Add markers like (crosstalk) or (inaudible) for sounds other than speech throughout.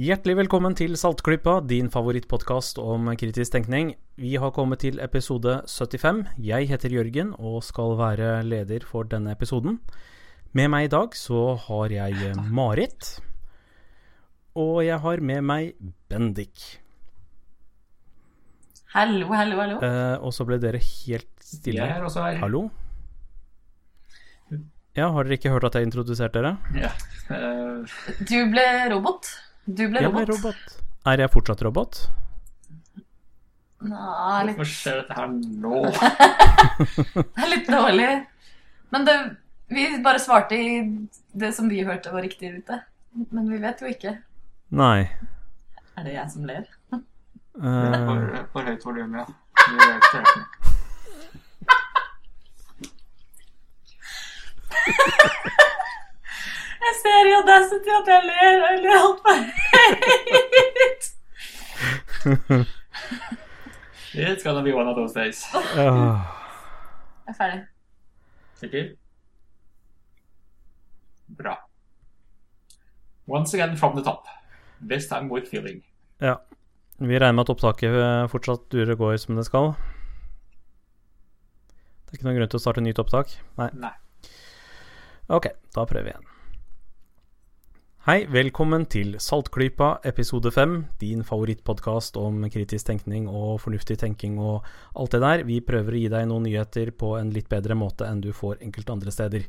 Hjertelig velkommen til Saltklypa, din favorittpodkast om kritisk tenkning. Vi har kommet til episode 75. Jeg heter Jørgen og skal være leder for denne episoden. Med meg i dag så har jeg Marit. Og jeg har med meg Bendik. Hallo, hallo, hallo. Eh, og så ble dere helt stille. Jeg er også her. Hallo? Ja, har dere ikke hørt at jeg introduserte dere? Ja. Uh... Du ble robot. Du ble Jeg robot. ble robot. Er jeg fortsatt robot? Nei, litt, hvorfor skjer dette her nå? (laughs) det er litt dårlig. Men det, vi bare svarte i det som vi hørte var riktig ute. Men vi vet jo ikke. Nei. Er det jeg som ler? uh... For, for høyt volum, ja. Vi er ikke. (laughs) Jeg ser i Audacity at jeg ler. Jeg ler altfor høyt. It's gonna be one of those days. Oh. Jeg er ferdig. Sikker? Bra. Once again from the top. This time with feeling. Ja. Vi regner med at opptaket eh, fortsatt durer og går som det skal. Det er ikke noen grunn til å starte nytt opptak? Nei. Nei. Ok, da prøver vi igjen. Hei, velkommen til Saltklypa episode 5, din favorittpodkast om kritisk tenkning og fornuftig tenking og alt det der. Vi prøver å gi deg noen nyheter på en litt bedre måte enn du får enkelte andre steder.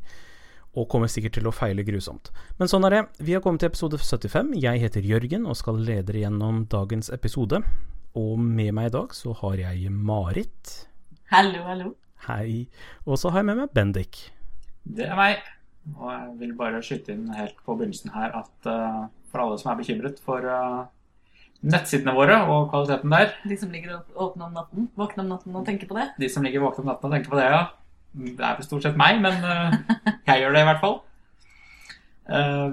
Og kommer sikkert til å feile grusomt. Men sånn er det. Vi har kommet til episode 75. Jeg heter Jørgen og skal lede gjennom dagens episode. Og med meg i dag så har jeg Marit. Hallo, hallo. Hei. Og så har jeg med meg Bendik. Det er meg. Og jeg vil bare skyte inn helt på begynnelsen her at uh, for alle som er bekymret for uh, nettsidene våre og kvaliteten der, De som ligger åpne om natten, våkne om natten og tenker på det. de som ligger våkne om natten og tenker på det, ja. Det er vel stort sett meg, men uh, jeg gjør det i hvert fall.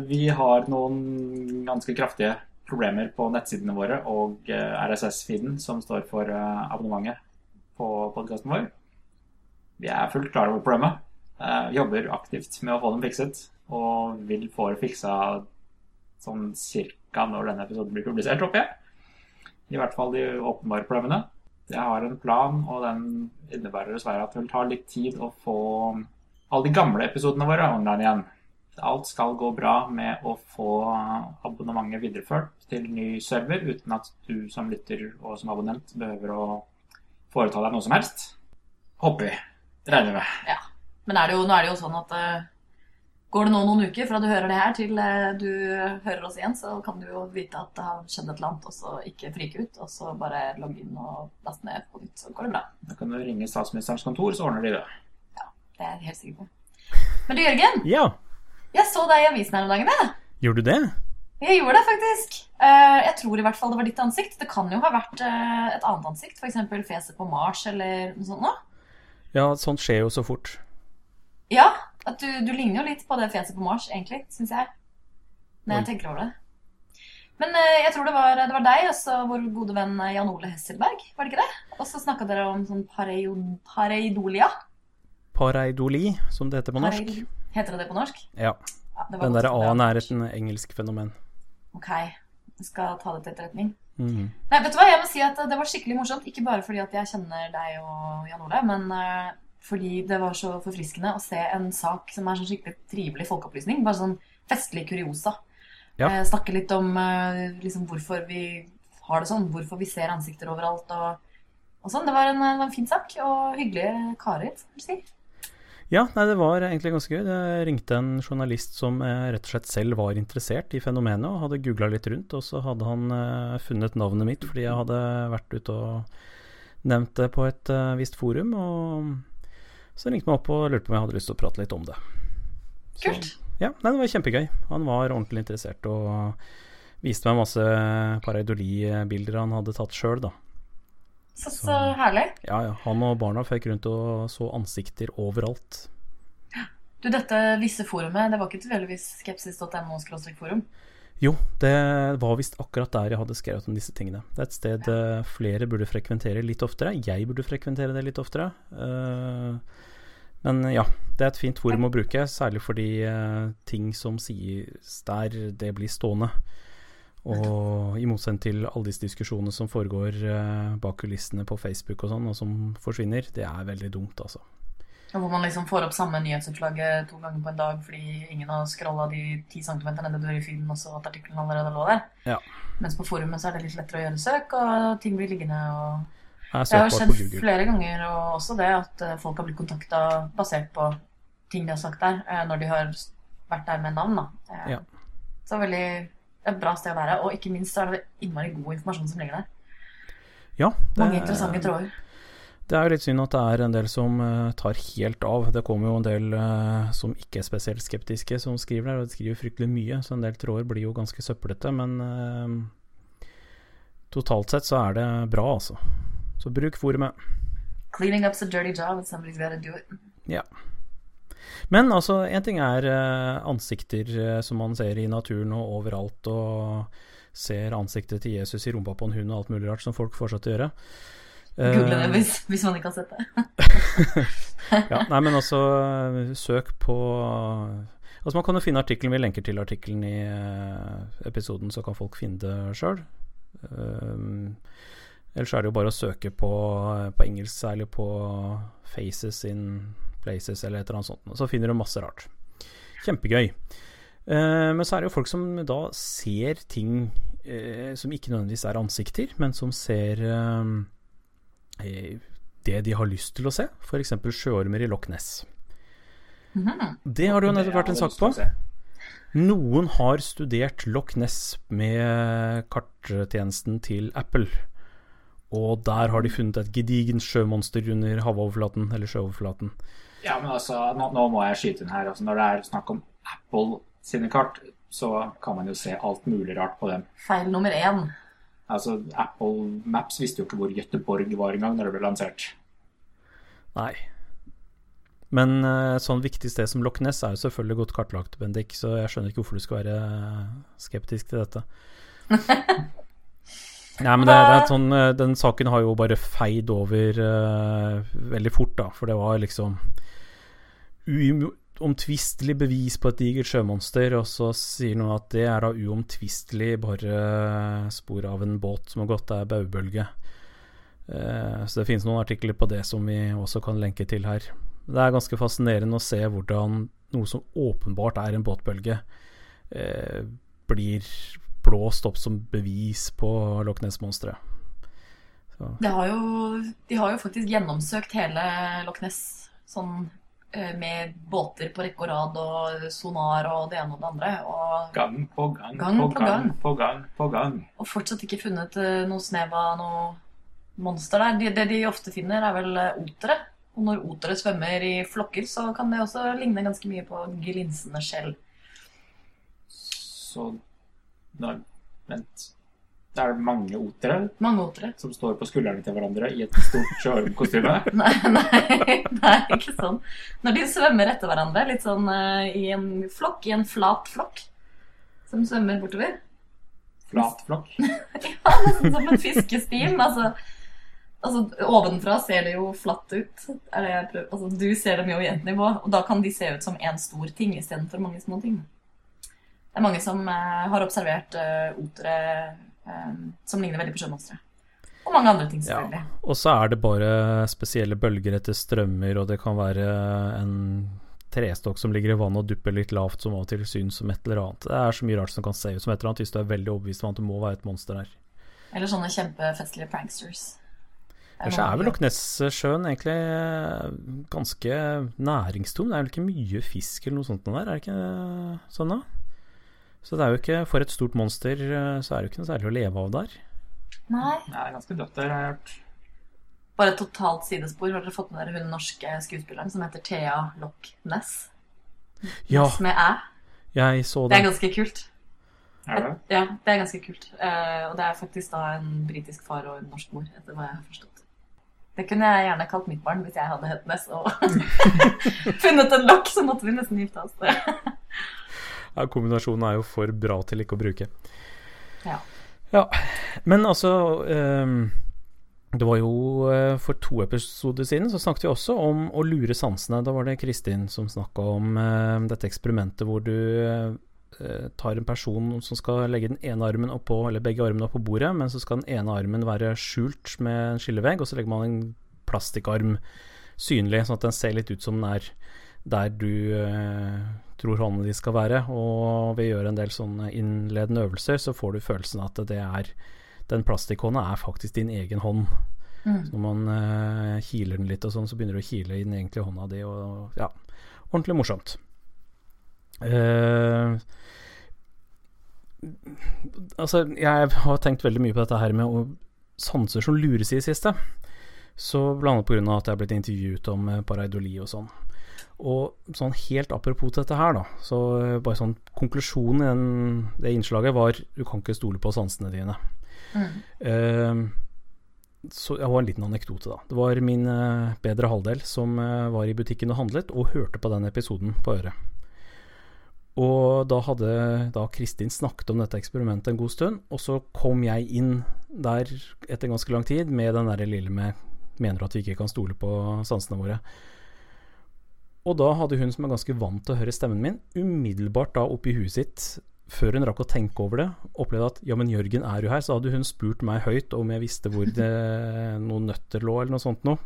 Vi har noen ganske kraftige problemer på nettsidene våre og RSS-feeden, som står for abonnementet på podkasten vår. Vi er fullt klar over problemet. Eh, jobber aktivt med å få dem fikset, og vil få det fiksa sånn cirka når denne episoden blir publisert, håper jeg. I hvert fall de åpenbare problemene. Jeg har en plan, og den innebærer dessverre at det vil ta litt tid å få alle de gamle episodene våre online igjen. Alt skal gå bra med å få abonnementet videreført til ny server, uten at du som lytter og som abonnent behøver å foreta deg noe som helst. Håper vi. Regner med. Men er det jo, nå er det jo sånn at uh, går det nå noen uker fra du hører det her til uh, du hører oss igjen, så kan du jo vite at det har skjedd et eller annet, og så ikke frike ut, og så bare logge inn og laste ned på nytt, så går det bra. Da kan du ringe statsministerens kontor, så ordner de det. Ja, Det er jeg helt sikker på. Men du, Jørgen, Ja, jeg så deg i avisen her om dagen, jeg. gjorde du det? Jeg gjorde det faktisk. Eh, Jeg tror i hvert fall det var ditt ansikt. Det kan jo ha vært et annet ansikt, f.eks. fjeset på Mars eller noe sånt noe. Ja, sånt skjer jo så fort. Ja, at du, du ligner jo litt på det fjeset på Mars, egentlig, syns jeg. Når jeg tenker over det. Men eh, jeg tror det var, det var deg og vår gode venn eh, Jan Ole Hesselberg, var det ikke det? Og så snakka dere om sånn pareido, pareidolia. Pareidoli, som det heter på norsk. Pareid- Heter det det på norsk? Ja. Ja, Den derre A-en er et en engelsk fenomen. Ok, jeg skal ta det til etterretning. Mm. Nei, vet du hva, jeg må si at det var skikkelig morsomt. Ikke bare fordi at jeg kjenner deg og Jan Ole, men eh, fordi det var så forfriskende å se en sak som er sånn skikkelig trivelig folkeopplysning. Bare sånn festlig kuriosa. Ja. Eh, snakke litt om eh, liksom hvorfor vi har det sånn, hvorfor vi ser ansikter overalt og, og sånn. Det var en, en fin sak, og hyggelige karer, får du si. Ja, nei, det var egentlig ganske gøy. Jeg ringte en journalist som eh, rett og slett selv var interessert i fenomenet, og hadde googla litt rundt, og så hadde han eh, funnet navnet mitt fordi jeg hadde vært ute og nevnt det på et eh, visst forum, og så ringte han meg opp og lurte på om jeg hadde lyst til å prate litt om det. Så- Kult. Ja, nei, det var kjempegøy. Han var ordentlig interessert og viste meg masse pareidoli-bilder han hadde tatt sjøl, da. Så, så herlig. Ja, ja. Han og barna føyk rundt og så ansikter overalt. Du, dette visse forumet, det var ikke tilfeldigvis skepsis.no-forum? Jo, det var visst akkurat der jeg hadde skrevet om disse tingene. Det er et sted eh, flere burde frekventere litt oftere. Jeg burde frekventere det litt oftere. Eh, men ja, det er et fint forum å bruke, særlig fordi eh, ting som sies der, det blir stående. Og i motsetning til alle disse diskusjonene som foregår bak kulissene på Facebook og sånn, og som forsvinner, det er veldig dumt, altså. Hvor man liksom får opp samme nyhetsoppslaget to ganger på en dag fordi ingen har scrolla de ti centimeterne nedover i feeden og så at artikkelen allerede lå der. Ja. Mens på forumet så er det litt lettere å gjøre søk, og ting blir liggende. og... Det er har skjedd flere ganger, og også det at eh, folk har blitt kontakta basert på ting de har sagt der, eh, når de har vært der med navn. da. Eh, Ja. Så veldig et bra sted å være, og ikke minst så er det innmari god informasjon som ligger der. Ja, Mange interessante tråder. Det er jo litt synd at det er en del som eh, tar helt av. Det kommer jo en del eh, som ikke er spesielt skeptiske, som skriver der, og de skriver fryktelig mye, så en del tråder blir jo ganske søplete. Men eh, totalt sett så er det bra, altså. Så bruk forumet. Cleaning up's a dirty job, somebody's gotta do it. Ja. Men altså, én ting er ansikter som man ser i naturen og overalt, og ser ansiktet til Jesus i rumpa på en hund og alt mulig rart som folk fortsetter å gjøre. Eh, Google det hvis, hvis man ikke har sett det. (laughs) ja, nei, men altså, søk på Altså, man kan jo finne artikkelen, vi lenker til artikkelen i eh, episoden, så kan folk finne det sjøl. Um, ellers er det jo bare å søke på, på engelsk, særlig på 'faces in places' eller et eller annet sånt. Så finner du masse rart. Kjempegøy. Eh, men så er det jo folk som da ser ting eh, som ikke nødvendigvis er ansikter, men som ser eh, eh, det de har lyst til å se, f.eks. sjøormer i Loch Ness. Mm. Det har det jo nettopp vært en sak på. Noen har studert Loch Ness med karttjenesten til Apple. Og der har de funnet et gedigent sjømonster under havoverflaten, eller sjøoverflaten. Ja, men altså, nå, nå må jeg skyte inn her. Altså, når det er snakk om Apple sine kart, så kan man jo se alt mulig rart på dem. Feil nummer én. Altså, Apple Maps visste jo ikke hvor Gøteborg var engang når det ble lansert. Nei. Men eh, et sånn viktig sted som Loch Ness er jo selvfølgelig godt kartlagt, Bendik, så jeg skjønner ikke hvorfor du skal være skeptisk til dette. (laughs) Nei, men det, det er sånn, eh, Den saken har jo bare feid over uh, veldig fort, da. For det var liksom uomtvistelig bevis på et digert sjømonster, og så sier noen at det er da uomtvistelig bare spor av en båt som har gått der baubølge. Eh, Så det finnes noen artikler på det som vi også kan lenke til her. Det er ganske fascinerende å se hvordan noe som åpenbart er en båtbølge, eh, blir blåst opp som bevis på Loch Ness-monsteret. De har jo faktisk gjennomsøkt hele Loch Ness sånn, med båter på rekke og rad og sonar og det ene og det andre. Og, Gang på gang, Gang på, på gang, gang. på gang på gang. og fortsatt ikke funnet eh, noe snev av noe monster der. Det, det de ofte finner, er vel eh, otere. Og når otere svømmer i flokker, så kan det også ligne ganske mye på glinsende skjell. Så da, Vent. Det er mange otere Mange otere. som står på skuldrene til hverandre i et stort sjøormkostyme. (laughs) Nei, nei, er ikke sånn. Når de svømmer etter hverandre, litt sånn uh, i en flokk, i en flat flokk, som svømmer bortover. Flat flokk. (laughs) Ja, nesten som en fiskestim. Altså, altså, ovenfra ser det jo flatt ut. Det. Altså, du ser dem jo i ett nivå, og da kan de se ut som én stor ting istedenfor mange små ting. Det er mange som eh, har observert eh, otere eh, som ligner veldig på sjømonstre. Og mange andre ting, ja. selvfølgelig. Og så er det bare spesielle bølger etter strømmer, og det kan være en trestokk som ligger i vannet og dupper litt lavt, som av og til syns som et eller annet. Det er så mye rart som kan se ut som et eller annet, hvis du er veldig overbevist om at det må være et monster der. Eller sånne kjempefestlige pranksters. Ellers er vel Loknessjøen egentlig eh, ganske næringstom. Det er vel ikke mye fisk eller noe sånt der, er det ikke sånn da? Så det er jo ikke, for et stort monster, eh, så er det jo ikke noe særlig å leve av der. Nei. Det er ganske dødt der, har jeg hørt. Bare et totalt sidespor. Har dere fått med dere hun norske skuespilleren som heter Thea Loch Ness? Ja, Ness med æ. jeg så Det er ganske kult. Er det? Ja, det er ganske kult. Eh, og det er faktisk da en britisk far og en norsk mor, etter hva jeg har forstått. Det kunne jeg gjerne kalt mitt barn hvis jeg hadde hett Ness og (laughs) funnet en lokk, så måtte vi nesten gifte oss. (laughs) Ja, kombinasjonen er jo for bra til ikke å bruke. Ja. Ja, men altså um, Det var jo eh, for to episoder siden så snakket vi også om å lure sansene. Da var det Kristin som snakka om uh, dette eksperimentet hvor du eh, tar en person som skal legge den ene armen oppå, eller begge armene oppå bordet, men så skal den ene armen være skjult med en skillevegg, og så legger man en plastikkarm synlig, sånn at den ser litt ut som den er der du eh, tror håndene de skal være. Og ved å gjøre en del sånne innledende øvelser, så får du følelsen at det er den plastikkhånda er faktisk din egen hånd. Mm. Så når man uh, kiler den litt og sånn, så begynner du å kile i den egentlige hånda di, og ja, ordentlig morsomt. Uh, altså, jeg har tenkt veldig mye på dette her med å sanser som lures i det siste. Så annet pga. at jeg har blitt intervjuet om eh, pareidoli og sånn. Og sånn helt apropos dette her, da, så eh, bare sånn konklusjonen i den, det innslaget var du kan ikke stole på sansene dine. Mm. Uh, så jeg har en liten anekdote, da. Det var min uh, bedre halvdel som uh, var i butikken og handlet, og hørte på den episoden på øret. Og da hadde da Kristin snakket om dette eksperimentet en god stund, og så kom jeg inn der etter ganske lang tid med den derre lille med mener at vi ikke kan stole på sansene våre. Og da hadde hun som er ganske vant til å høre stemmen min, umiddelbart da oppi huet sitt, før hun rakk å tenke over det, opplevde at ja, men Jørgen er jo her, så hadde hun spurt meg høyt om jeg visste hvor det (laughs) noen nøtter lå, eller noe sånt noe.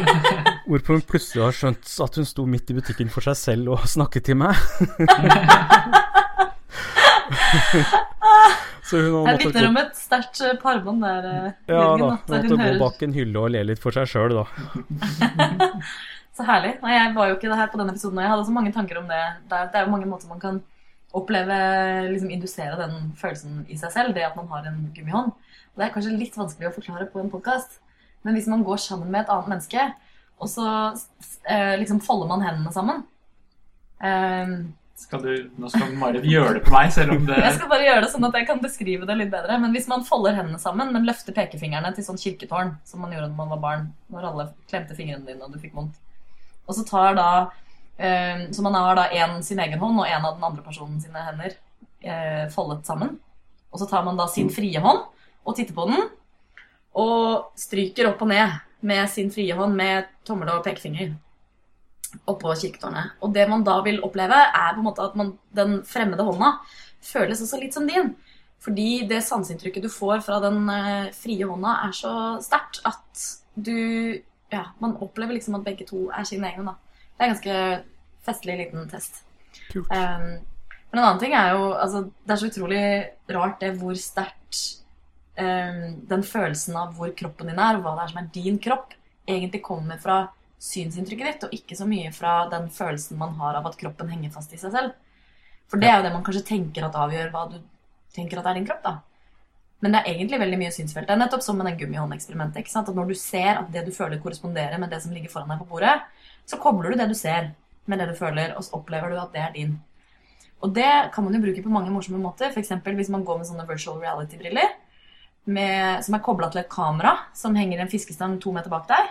(laughs) Hvorpå hun plutselig har skjønt at hun sto midt i butikken for seg selv og (laughs) snakket til meg. så hun Jeg vitner om et sterkt eh, parbånd der, Jørgen. ja, Jørgen. da, hun måtte hun gå hører bak en hylle og le litt for seg sjøl, da. Så herlig. Nei, jeg var jo ikke det her på denne episoden, og jeg hadde så mange tanker om det. Det er, det er jo mange måter man kan oppleve, liksom indusere den følelsen i seg selv, det at man har en gummihånd. Og det er kanskje litt vanskelig å forklare på en podkast, men hvis man går sammen med et annet menneske, og så eh, liksom folder man hendene sammen eh, Skal du, nå skal Marit gjøre det på meg, selv om det Jeg skal bare gjøre det sånn at jeg kan beskrive det litt bedre. Men hvis man folder hendene sammen, men løfter pekefingrene til sånn kirketårn, som man gjorde da man var barn, når alle klemte fingrene dine og du fikk vondt, og så tar da eh, Så man har da én sin egen hånd og én av den andre personen sine hender eh, foldet sammen. Og så tar man da sin frie hånd og titter på den, og stryker opp og ned med sin frie hånd med tommel og pekefinger oppå kirketårnet. Og det man da vil oppleve, er på en måte at man, den fremmede hånda føles også litt som din. Fordi det sanseinntrykket du får fra den eh, frie hånda, er så sterkt at du Ja, man opplever liksom at begge to er sine egne, da. Det er en ganske festlig liten test. Kult. Um, men en annen ting er jo altså, Det er så utrolig rart det hvor sterkt um, den følelsen av hvor kroppen din er, og hva det er som er din kropp, egentlig kommer fra synsinntrykket ditt, og ikke så mye fra den følelsen man har av at kroppen henger fast i seg selv. For det er jo det man kanskje tenker at avgjør hva du tenker at er din kropp, da. Men det er egentlig veldig mye synsfelt. Det er nettopp som med den gummihåndeksperimentet. ikke sant? At når du ser at det du føler korresponderer med det som ligger foran deg på bordet, så kobler du det du ser med det du føler, og så opplever du at det er din. Og det kan man jo bruke på mange morsomme måter. F.eks. hvis man går med sånne virtual reality-briller som er kobla til et kamera som henger i en fiskestang to meter bak deg.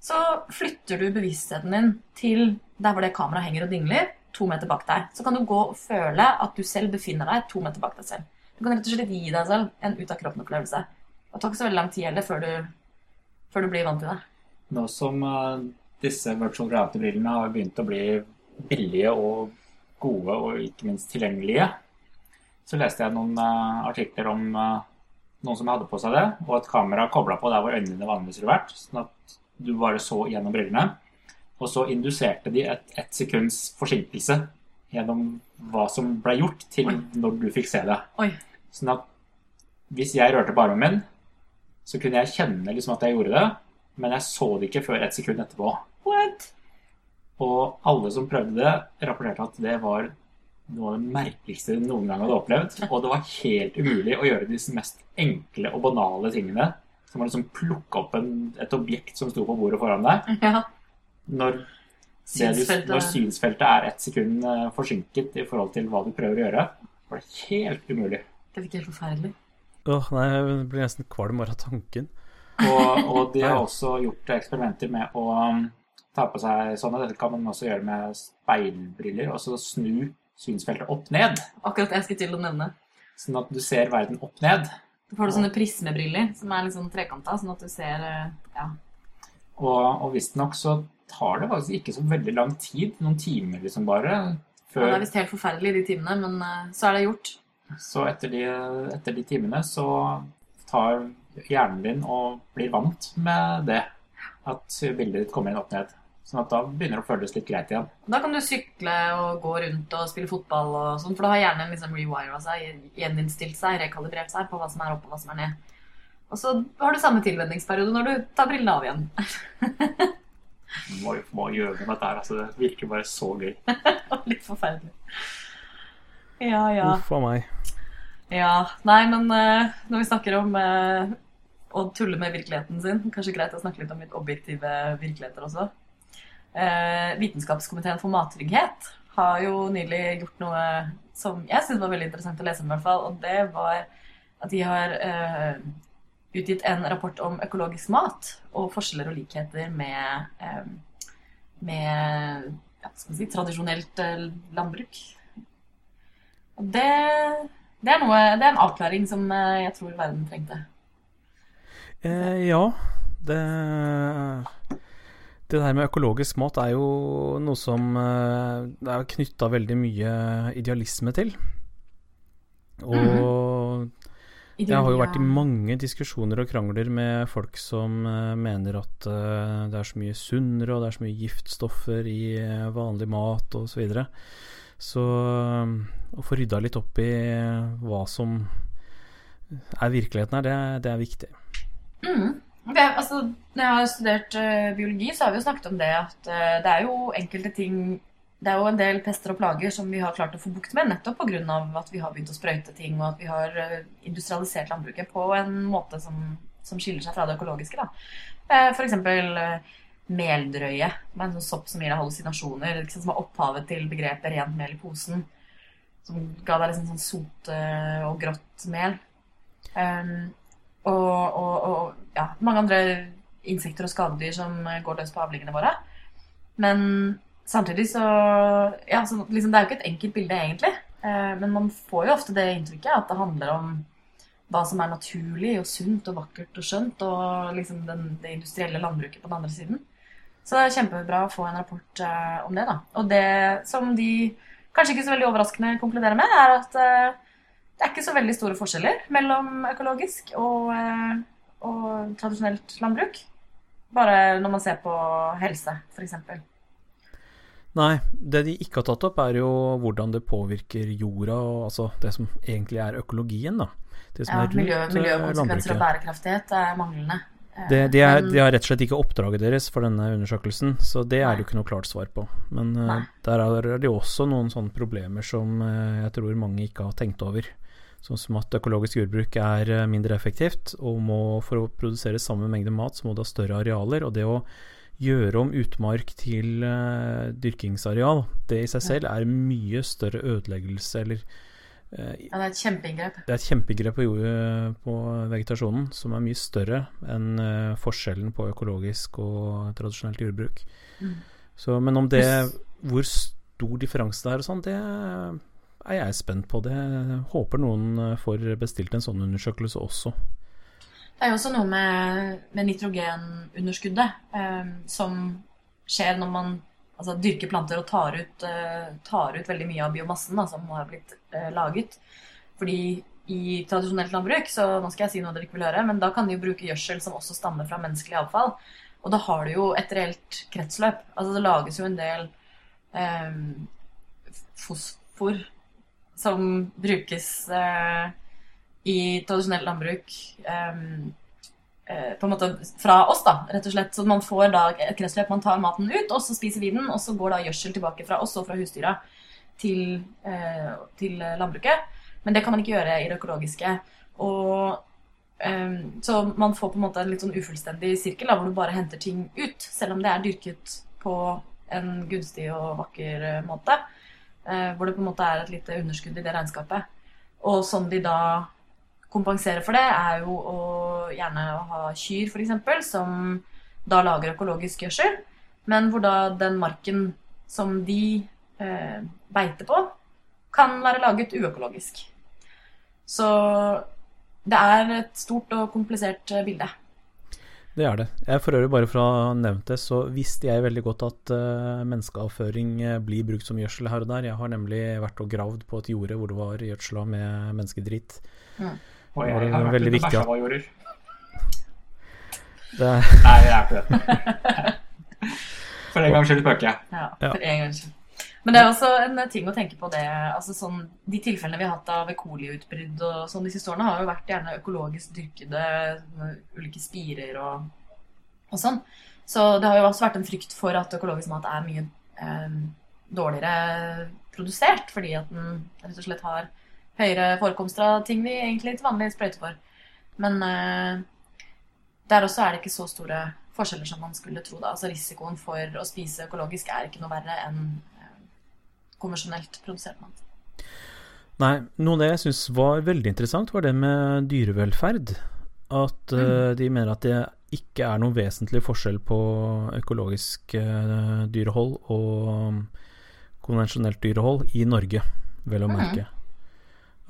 Så flytter du bevisstheten din til der hvor det kameraet henger og dingler, to meter bak deg. Så kan du gå og føle at du selv befinner deg to meter bak deg selv. Du kan rett og slett gi deg selv en ut-av-kroppen-opplevelse. Det tar ikke så veldig lang tid heller før du, før du blir vant til det. Nå som uh, disse virtual reality-brillene har begynt å bli billige og gode og ikke minst tilgjengelige, så leste jeg noen uh, artikler om uh, noen som hadde på seg det, og et kamera kobla på der hvor øynene dine vanligvis ville vært, sånn at du bare så gjennom brillene. Og så induserte de et, ett sekunds forsinkelse gjennom hva som ble gjort, til Oi. når du fikk se det. Oi. Sånn at hvis jeg rørte på armen min, så kunne jeg kjenne liksom at jeg gjorde det, men jeg så det ikke før et sekund etterpå. What? Og alle som prøvde det, rapporterte at det var noe av det merkeligste de noen gang hadde opplevd. (laughs) Og det var helt umulig å gjøre disse mest enkle og banale tingene. Som å liksom plukke opp en, et objekt som sto på bordet foran deg. Ja. Når, det du, Synsfeltet. når synsfeltet er ett sekund eh, forsinket i forhold til hva du prøver å gjøre, var det helt umulig. Det virker helt forferdelig. Åh, nei, jeg blir nesten kvalm bare av tanken. Og, og de har også gjort eksperimenter med å um, ta på seg sånne. Dette kan man også gjøre med speilbriller. Og så snu synsfeltet opp ned, Akkurat jeg skulle til å nevne. sånn at du ser verden opp ned. Da får du sånne prismebriller som er litt sånn trekanta, sånn at du ser eh, Ja. Og, og visstnok så tar det faktisk ikke så veldig lang tid, noen timer liksom bare, Før... Før, det er visst helt forferdelig, de timene, men eh, så er det gjort. Så etter de, etter de timene så tar hjernen din og blir vant med det. At bildet ditt kommer inn opp ned. Sånn at da begynner det å føles litt greit igjen. Da kan du sykle og gå rundt og spille fotball og sånn, for da har hjernen liksom rewira seg, gjeninnstilt seg, rekalibrert seg på hva som er opp og hva som er ned. Og så har du samme tilvenningsperiode når du tar brillene av igjen. Hva, gjør vi med dette her? Altså, det virker bare så gøy. (laughs) Litt forferdelig. Ja, ja. Uff a meg. Ja, nei, men uh, når vi snakker om uh, å tulle med virkeligheten sin, kanskje greit å snakke litt om litt objektive virkeligheter også. Uh, Vitenskapskomiteen for mattrygghet har jo nylig gjort noe som jeg synes var veldig interessant å lese om, i hvert fall, og det var at de har utgitt en rapport om økologisk mat og forskjeller og likheter med, med ja, si, tradisjonelt landbruk. Og det det er, noe, det er en avklaring som eh, jeg tror verden trengte. Eh, ja, det Det der med økologisk mat er jo noe som eh, det er knytta veldig mye idealisme til. Og jeg har jo vært i mange diskusjoner og krangler med folk som eh, mener at det er så mye sunnere, og det er så mye giftstoffer i vanlig mat osv. Så, videre. Så eh, å få rydda litt opp i hva som er virkeligheten her, det, det er viktig. Mm. Det, altså, når jeg har studert uh, biologi, så har vi jo snakket om det at uh, det er jo enkelte ting Det er jo en del pester og plager som vi har klart å få bukt med, nettopp pga. at vi har begynt å sprøyte ting, og at vi har uh, industrialisert landbruket på en måte som, som skiller seg fra det økologiske. Da. Eh, meldrøye, med en sånn sopp som gir deg hallusinasjoner, liksom, som er opphavet til begrepet rent mel i posen. Som ga deg liksom sånn sot eh, og grått mel. Um, og, og, og ja, mange andre insekter og skadedyr som eh, går løs på avlingene våre. Men samtidig så Ja, så liksom, det er jo ikke et enkelt bilde, egentlig. Uh, men man får jo ofte det inntrykket at det handler om hva som er naturlig og sunt og vakkert og skjønt, og liksom den, det industrielle landbruket på den andre siden. Så det er kjempebra å få en rapport uh, om det, da. Og det som de kanskje ikke så veldig overraskende konkluderer med, er at uh, det er ikke så veldig store forskjeller mellom økologisk og, uh, og tradisjonelt landbruk. Bare når man ser på helse, f.eks. Nei, det de ikke har tatt opp, er jo hvordan det påvirker jorda, og altså det som egentlig er økologien, da. Det som Ja, er miljø, rundt eh, miljøkonsekvenser og bærekraftighet er manglende. Eh, Det, de, er, de har rett og slett ikke oppdraget deres for denne undersøkelsen, så det er det jo ikke noe klart svar på. Men uh, der er det jo også noen sånne problemer som uh, jeg tror mange ikke har tenkt over. Sånn som at økologisk jordbruk er eh, mindre effektivt, og må, for å produsere samme mengde mat, så må det ha større arealer. Og det å gjøre om utmark til eh, dyrkingsareal, det i seg selv er mye større ødeleggelse, eller eh, Ja, det er et kjempeinngrep. det er et kjempeinngrep på, på vegetasjonen som er mye større enn eh, forskjellen på økologisk og tradisjonelt jordbruk. Mm. Så, men om det hvor stor differanse det er og sånn, det er jeg spent på. Det håper noen eh, får bestilt en sånn undersøkelse også. Det er jo også noe med, med nitrogenunderskuddet eh, som skjer når man altså, dyrker planter og tar ut, eh, tar ut veldig mye av biomassen da, som har blitt eh, laget. Fordi i tradisjonelt landbruk, så nå skal jeg si noe dere ikke vil høre, men da kan de jo bruke gjødsel som også stammer fra menneskelig avfall. Og da har du jo et reelt kretsløp. Altså det lages jo en del eh, fosfor som brukes eh, i tradisjonelt landbruk eh, på en måte fra oss, da, rett og slett. Så man får da et kretsløp. Man tar maten ut, og så spiser vi den, og så går da gjødsel tilbake fra oss og fra husdyra til, eh, til landbruket. Men det kan man ikke gjøre i det økologiske. Og eh, Så man får på en måte en litt sånn ufullstendig sirkel da, hvor du bare henter ting ut, selv om det er dyrket på en gunstig og vakker eh, måte. Eh, hvor det på en måte er et lite underskudd i det regnskapet. Og som de da kompenserer for det, er jo å gjerne å ha kyr, f.eks., som da lager økologisk gjødsel, men hvor da den marken som de eh, beiter på, kan være laget uøkologisk. Så det er et stort og komplisert eh, bilde. Det er det. Jeg For øvrig, bare for å ha nevnt det, så visste jeg veldig godt at uh, menneskeavføring eh, blir brukt som gjødsel her og der. Jeg har nemlig vært og gravd på et jorde hvor det var gjødsla med menneskedritt. Mm. Og jeg Var har vært veldig ute og viktig bæsja hva jorder. Det Nei, jeg er ikke det. (laughs) For en gangs skyld spøker jeg. Ja, for en gangs skyld. Men det er også en ting å tenke på det altså sånn, De tilfellene vi har hatt av E. og sånn de siste årene, har jo vært gjerne økologisk dyrkede ulike spirer og, og sånn. Så det har jo også vært en frykt for at økologisk mat er mye eh, dårligere produsert, fordi at den rett og slett har høyere forekomster av ting vi egentlig til vanlig sprøyter for. Men eh, der også er det ikke så store forskjeller som man skulle tro. da. Altså Risikoen for å spise økologisk er ikke noe verre enn eh, konvensjonelt produsert mat. nei, noe av det jeg syns var veldig interessant, var det med dyrevelferd. At eh, de mener at det ikke er noen vesentlig forskjell på økologisk uh, dyrehold og um, konvensjonelt dyrehold i Norge, vel å merke. merke.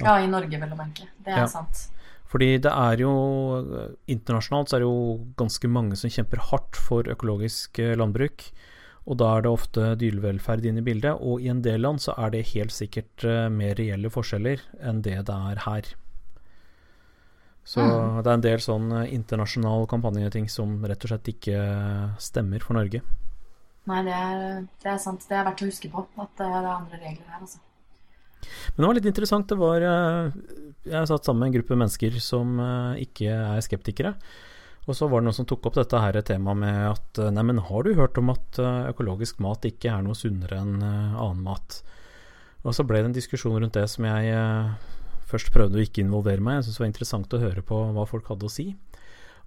Ja, i Norge, vel å merke. Det er Ja. sant. Fordi det er jo Internasjonalt så er det jo ganske mange som kjemper hardt for økologisk eh, landbruk. Og da er det ofte dyrevelferd inne i bildet, og i en del land så er det helt sikkert eh, mer reelle forskjeller enn det det er her. Så Mm. det er en del sånn eh, internasjonal kampanjeting som rett og slett ikke stemmer for Norge. Nei, det er, det er sant. Det er verdt å huske på at det er andre regler her, altså. Men det var litt interessant. Det var eh, Jeg satt sammen med en gruppe mennesker som eh, ikke er skeptikere. Og så var det noen som tok opp dette her temaet med at neimen, Nei, men har du hørt om at eh, økologisk mat ikke er noe sunnere enn eh, annen mat? Og så ble det en diskusjon rundt det som jeg eh, først prøvde å ikke involvere meg. Jeg syntes det var interessant å høre på hva folk hadde å si.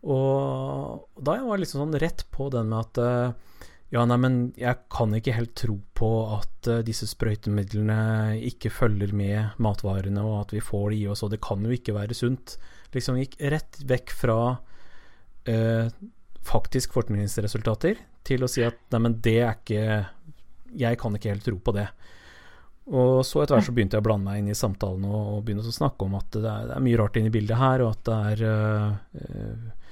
Og da jeg var liksom sånn rett på den med at eh, ja, nei, men jeg kan ikke helt tro på at uh, disse sprøytemidlene ikke følger med matvarene, og at vi får det i oss, og det kan jo ikke være sunt. Liksom gikk rett vekk fra uh, faktisk forskningsresultater til å si at nei, men det er ikke Jeg kan ikke helt tro på det. Og så etter hvert så begynte jeg å blande meg inn i samtalen og, og begynne å snakke om at det er, det er mye rart inne i bildet her, og at det er uh,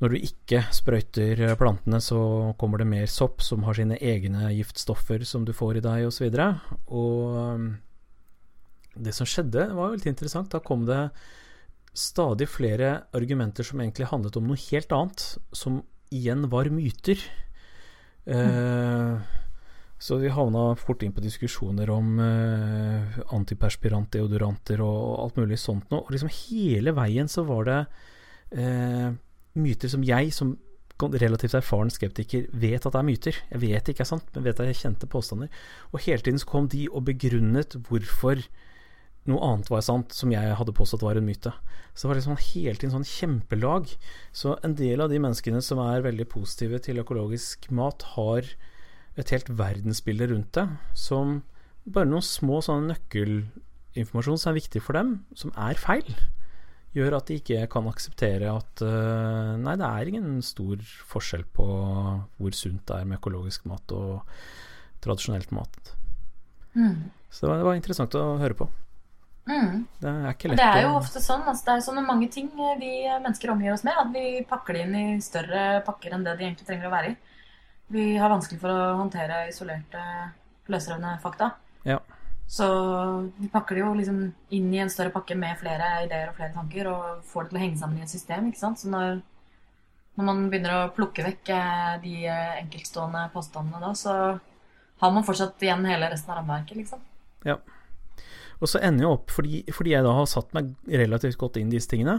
når du ikke sprøyter eh, plantene, så kommer det mer sopp som har sine egne giftstoffer som du får i deg, osv. Og, og um, det som skjedde, var veldig interessant. Da kom det stadig flere argumenter som egentlig handlet om noe helt annet, som igjen var myter. Eh, så vi havna fort inn på diskusjoner om eh, antiperspirant, deodoranter og alt mulig sånt noe. Og liksom hele veien så var det eh, myter som jeg, som relativt erfaren skeptiker, vet at det er myter. Jeg vet det ikke er sant, men vet at jeg kjente påstander. Og hele tiden så kom de og begrunnet hvorfor noe annet var sant, som jeg hadde påstått var en myte. Så det var liksom hele tiden sånn kjempelag. Så en del av de menneskene som er veldig positive til økologisk mat, har et helt verdensbilde rundt det, som bare noen små sånne nøkkelinformasjon som er viktig for dem, som er feil gjør at de ikke kan akseptere at uh, Nei, det er ingen stor forskjell på hvor sunt det er med økologisk mat og tradisjonelt mat. Mm. Så det var, interessant å høre på. Mm. Det er ikke lett Det er jo ofte sånn altså det er sånne mange ting vi mennesker omgir oss med, at vi pakker det inn i større pakker enn det de egentlig trenger å være i. Vi har vanskelig for å håndtere isolerte, løsrevne fakta. Ja. Så vi pakker det jo liksom inn i en større pakke med flere ideer og flere tanker, og får det til å henge sammen i et system. ikke sant? Så når, når man begynner å plukke vekk eh, de eh, enkeltstående påstandene da, så har man fortsatt igjen hele resten av rammeverket, liksom. Og så ender jeg opp, fordi, fordi jeg da har satt meg relativt godt inn i disse tingene,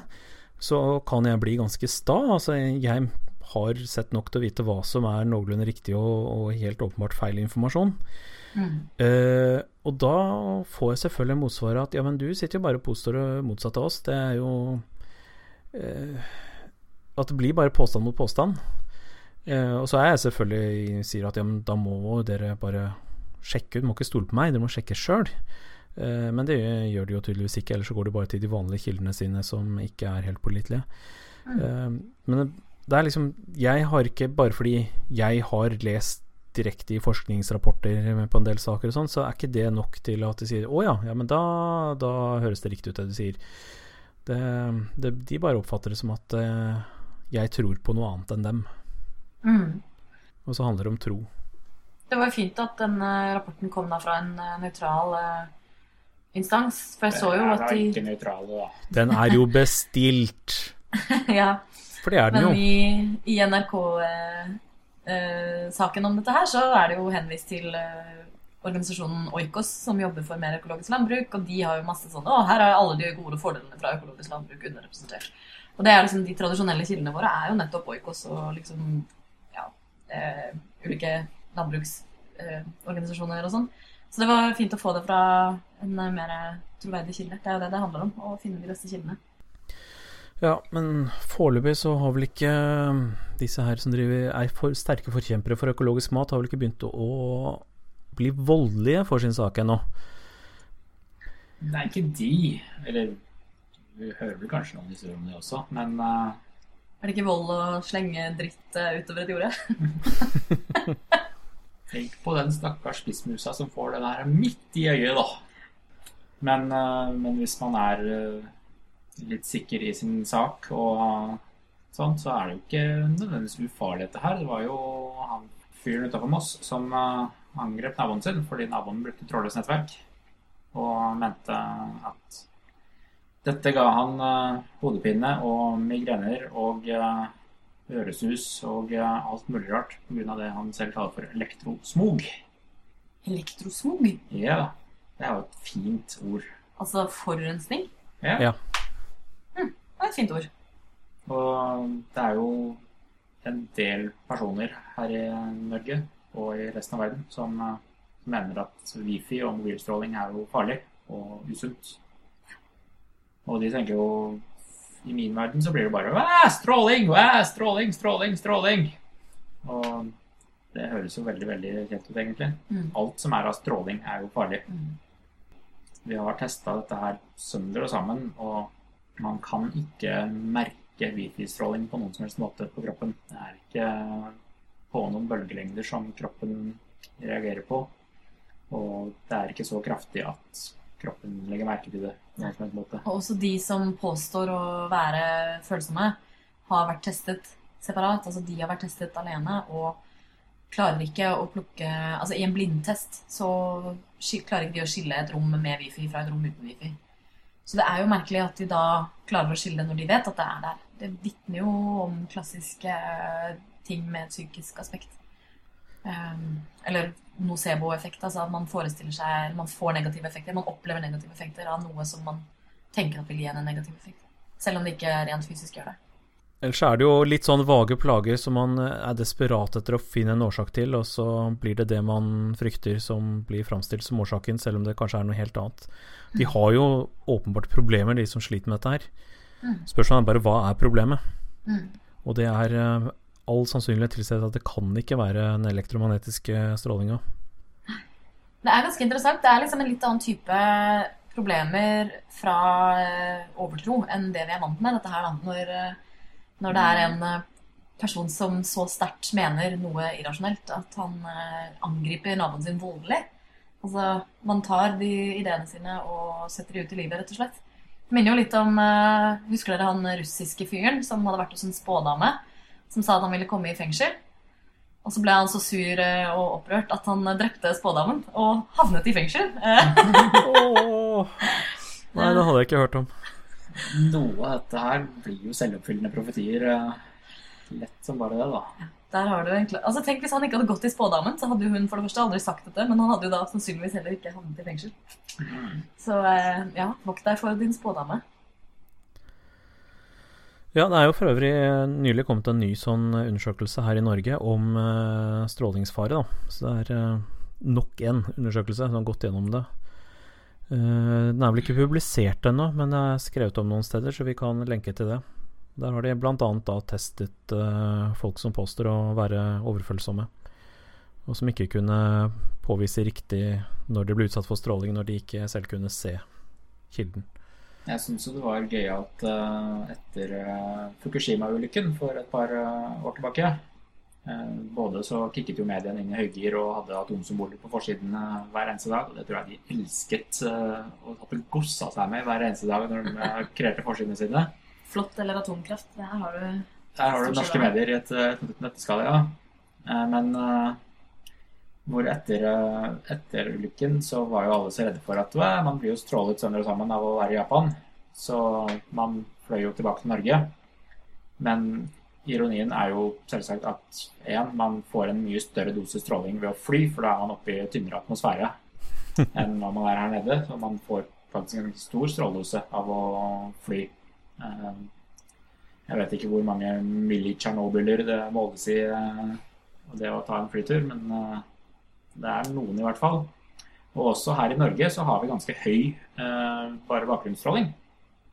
så kan jeg bli ganske sta. Altså, jeg har sett nok til å vite hva som er noenlunde riktig og, og helt åpenbart feil informasjon. Mm. Eh, og da får jeg selvfølgelig motsvaret at ja, men du sitter jo bare og påstår det motsatte av oss. Det er jo eh, At det blir bare påstand mot påstand. Eh, og så er jeg selvfølgelig sier at ja, men da må dere bare sjekke ut, må ikke stole på meg, dere må sjekke sjøl. Eh, men det gjør de jo tydeligvis ikke, ellers så går de bare til de vanlige kildene sine som ikke er helt pålitelige. Eh, men det, det er liksom Jeg har ikke, bare fordi jeg har lest direkte i forskningsrapporter på en del saker og sånn, så er ikke det nok til at de sier å ja, ja men da, da høres det riktig ut det du sier. Det, det, de bare oppfatter det som at eh, jeg tror på noe annet enn dem. Mm. Og så handler det om tro. Det var jo fint at den eh, rapporten kom da fra en eh, nøytral eh, instans. For jeg så jo Det er at de ikke nøytral, da. Den er jo bestilt. (laughs) Ja, For det er den men jo. i, i NRK-saken om dette her, så er det jo henvist til eh, organisasjonen Oikos, som jobber for mer økologisk landbruk. Og de har jo masse sånn Å, her er alle de gode fordelene fra økologisk landbruk underrepresentert. Og det er liksom de tradisjonelle kildene våre er jo nettopp Oikos og liksom ja, eh, ulike landbruksorganisasjoner og sånn. Så det var fint å få det fra en eh, mer troverdig kilde. Det er jo det det handler om, å finne de beste kildene. Ja, men foreløpig så har vel ikke um, disse her som driver, er for sterke forkjempere for økologisk mat, har vel ikke begynt å bli voldelige for sin sak ennå. Nei, ikke de. Eller vi hører vel kanskje noen historier om det også, men uh... Er det ikke vold å slenge dritt eh, utover et jorde? (laughs) tenk på den stakkars spissmusa som får den her midt i øyet, da. Men, uh, men hvis man er eh, litt sikker i sin sak og sånn, så er det jo ikke nødvendigvis ufarlig dette her. Det var jo han fyren utafor Moss som eh, angrep naboen sin fordi naboen brukte trådløst nettverk og mente at dette ga han eh, hodepine og migrener og eh, øresus og eh, alt mulig rart pga. det han selv kaller for elektrosmog. Elektrosmog? Ja, det er jo et fint ord. Altså forurensning? Ja. Ja. Det er et fint ord. Og det er jo en del personer her i Norge og i resten av verden som eh, mener at wifi og mobilstråling er jo farlig og usunt. Og de tenker jo I min verden så blir det bare Æ, stråling! Æ, stråling, stråling, stråling! Og det høres jo veldig, veldig kjent ut, egentlig. Mm. Alt som er av stråling, er jo farlig. Mm. Vi har testa dette her sønder og sammen, og man kan ikke merke wifi-stråling på noen som helst måte på kroppen. Det er ikke på noen bølgelengder som kroppen reagerer på. Og det er ikke så kraftig at kroppen legger merke til det på noen som helst måte. Og også de som påstår å være følsomme, har vært testet separat. Altså de har vært testet alene og klarer ikke å plukke Altså i en blindtest så klarer ikke de å skille et rom med wifi fra et rom uten wifi. Så det er jo merkelig at de da klarer å skille det når de vet at det er der. Det vitner jo om klassiske ting med et psykisk aspekt. Um, eller nocebo-effekt, altså at man forestiller seg Man får negative effekter. Man opplever negative effekter av noe som man tenker at vil gi en en negativ effekt. Selv om det ikke rent fysisk gjør det. Ellers er det jo litt sånn vage plager som man eh, er desperat etter å finne en årsak til, og så blir det det man frykter som blir framstilt som årsaken, selv om det kanskje er noe helt annet. De har jo åpenbart problemer, de som sliter med dette her. Mm. Spørsmålet er bare hva er problemet? Mm. Og det er eh, all sannsynlighet tilsier at det kan ikke være den elektromagnetiske strålinga. Det er ganske interessant. Det er liksom en litt annen type problemer fra eh, overtro enn det vi er vant med. Dette her når, når det er en eh, person som så sterkt mener noe irrasjonelt, at han eh, angriper naboen sin voldelig. Altså, man tar de ideene sine og setter de ut i livet, rett og slett. Det minner jo litt om eh, Husker dere han russiske fyren som hadde vært hos en spådame? Som sa at han ville komme i fengsel. Og så ble han så sur og opprørt at han drepte spådamen og havnet i fengsel. (laughs) oh, Nei, det hadde jeg ikke hørt om. Noe av dette her blir jo selvoppfyllende profetier. eh, Lett som bare det, da. Der har du egentlig Altså Tenk hvis han ikke hadde gått til spådamen, så hadde jo hun for det første aldri sagt dette, men han hadde jo da sannsynligvis heller ikke havnet i fengsel. Så eh, ja, vokt deg for din spådame. Ja, det er jo for øvrig nylig kommet en ny sånn undersøkelse her i Norge om eh, strålingsfare, da. Så det er eh, nok en undersøkelse som har gått gjennom det. Eh, den er vel ikke publisert ennå, men det er skrevet om noen steder, så vi kan lenke til det. Der har de bl.a. da testet eh, folk som påstår å være overfølsomme, og som ikke kunne påvise riktig når de ble utsatt for stråling, når de ikke selv kunne se kilden. Jeg syns jo det var gøyalt uh, etter eh, Fukushima-ulykken for et par eh, år tilbake. Eh, både så kicket jo mediene inn i høygir og hadde atomsymboler på forsiden eh, hver eneste dag. Og det tror jeg de elsket eh, og hadde gossa seg med hver eneste dag når de eh, kreerte forsidene sine. Flott eller atomkraft. Her har du Der har du norske medier i et et nøtteskall, ja. Eh, Men eh, hvor etter, eh, etter ulykken så var jo alle så redde for at man blir jo strålet sønder og sammen av å være i Japan. Så man fløy jo tilbake til Norge. Men ironien er jo selvsagt at en, man får en mye større dose stråling ved å fly, for da er man oppe i tynnere atmosfære (laughs) enn når man er her nede. Så man får faktisk en stor stråledose av å fly. Eh, Jeg vet ikke hvor mange milli-tsjernobyler det måles i eh, det å ta en flytur, men eh, det er noen i hvert fall. Og også her i Norge så har vi ganske høy bare bakgrunnsstråling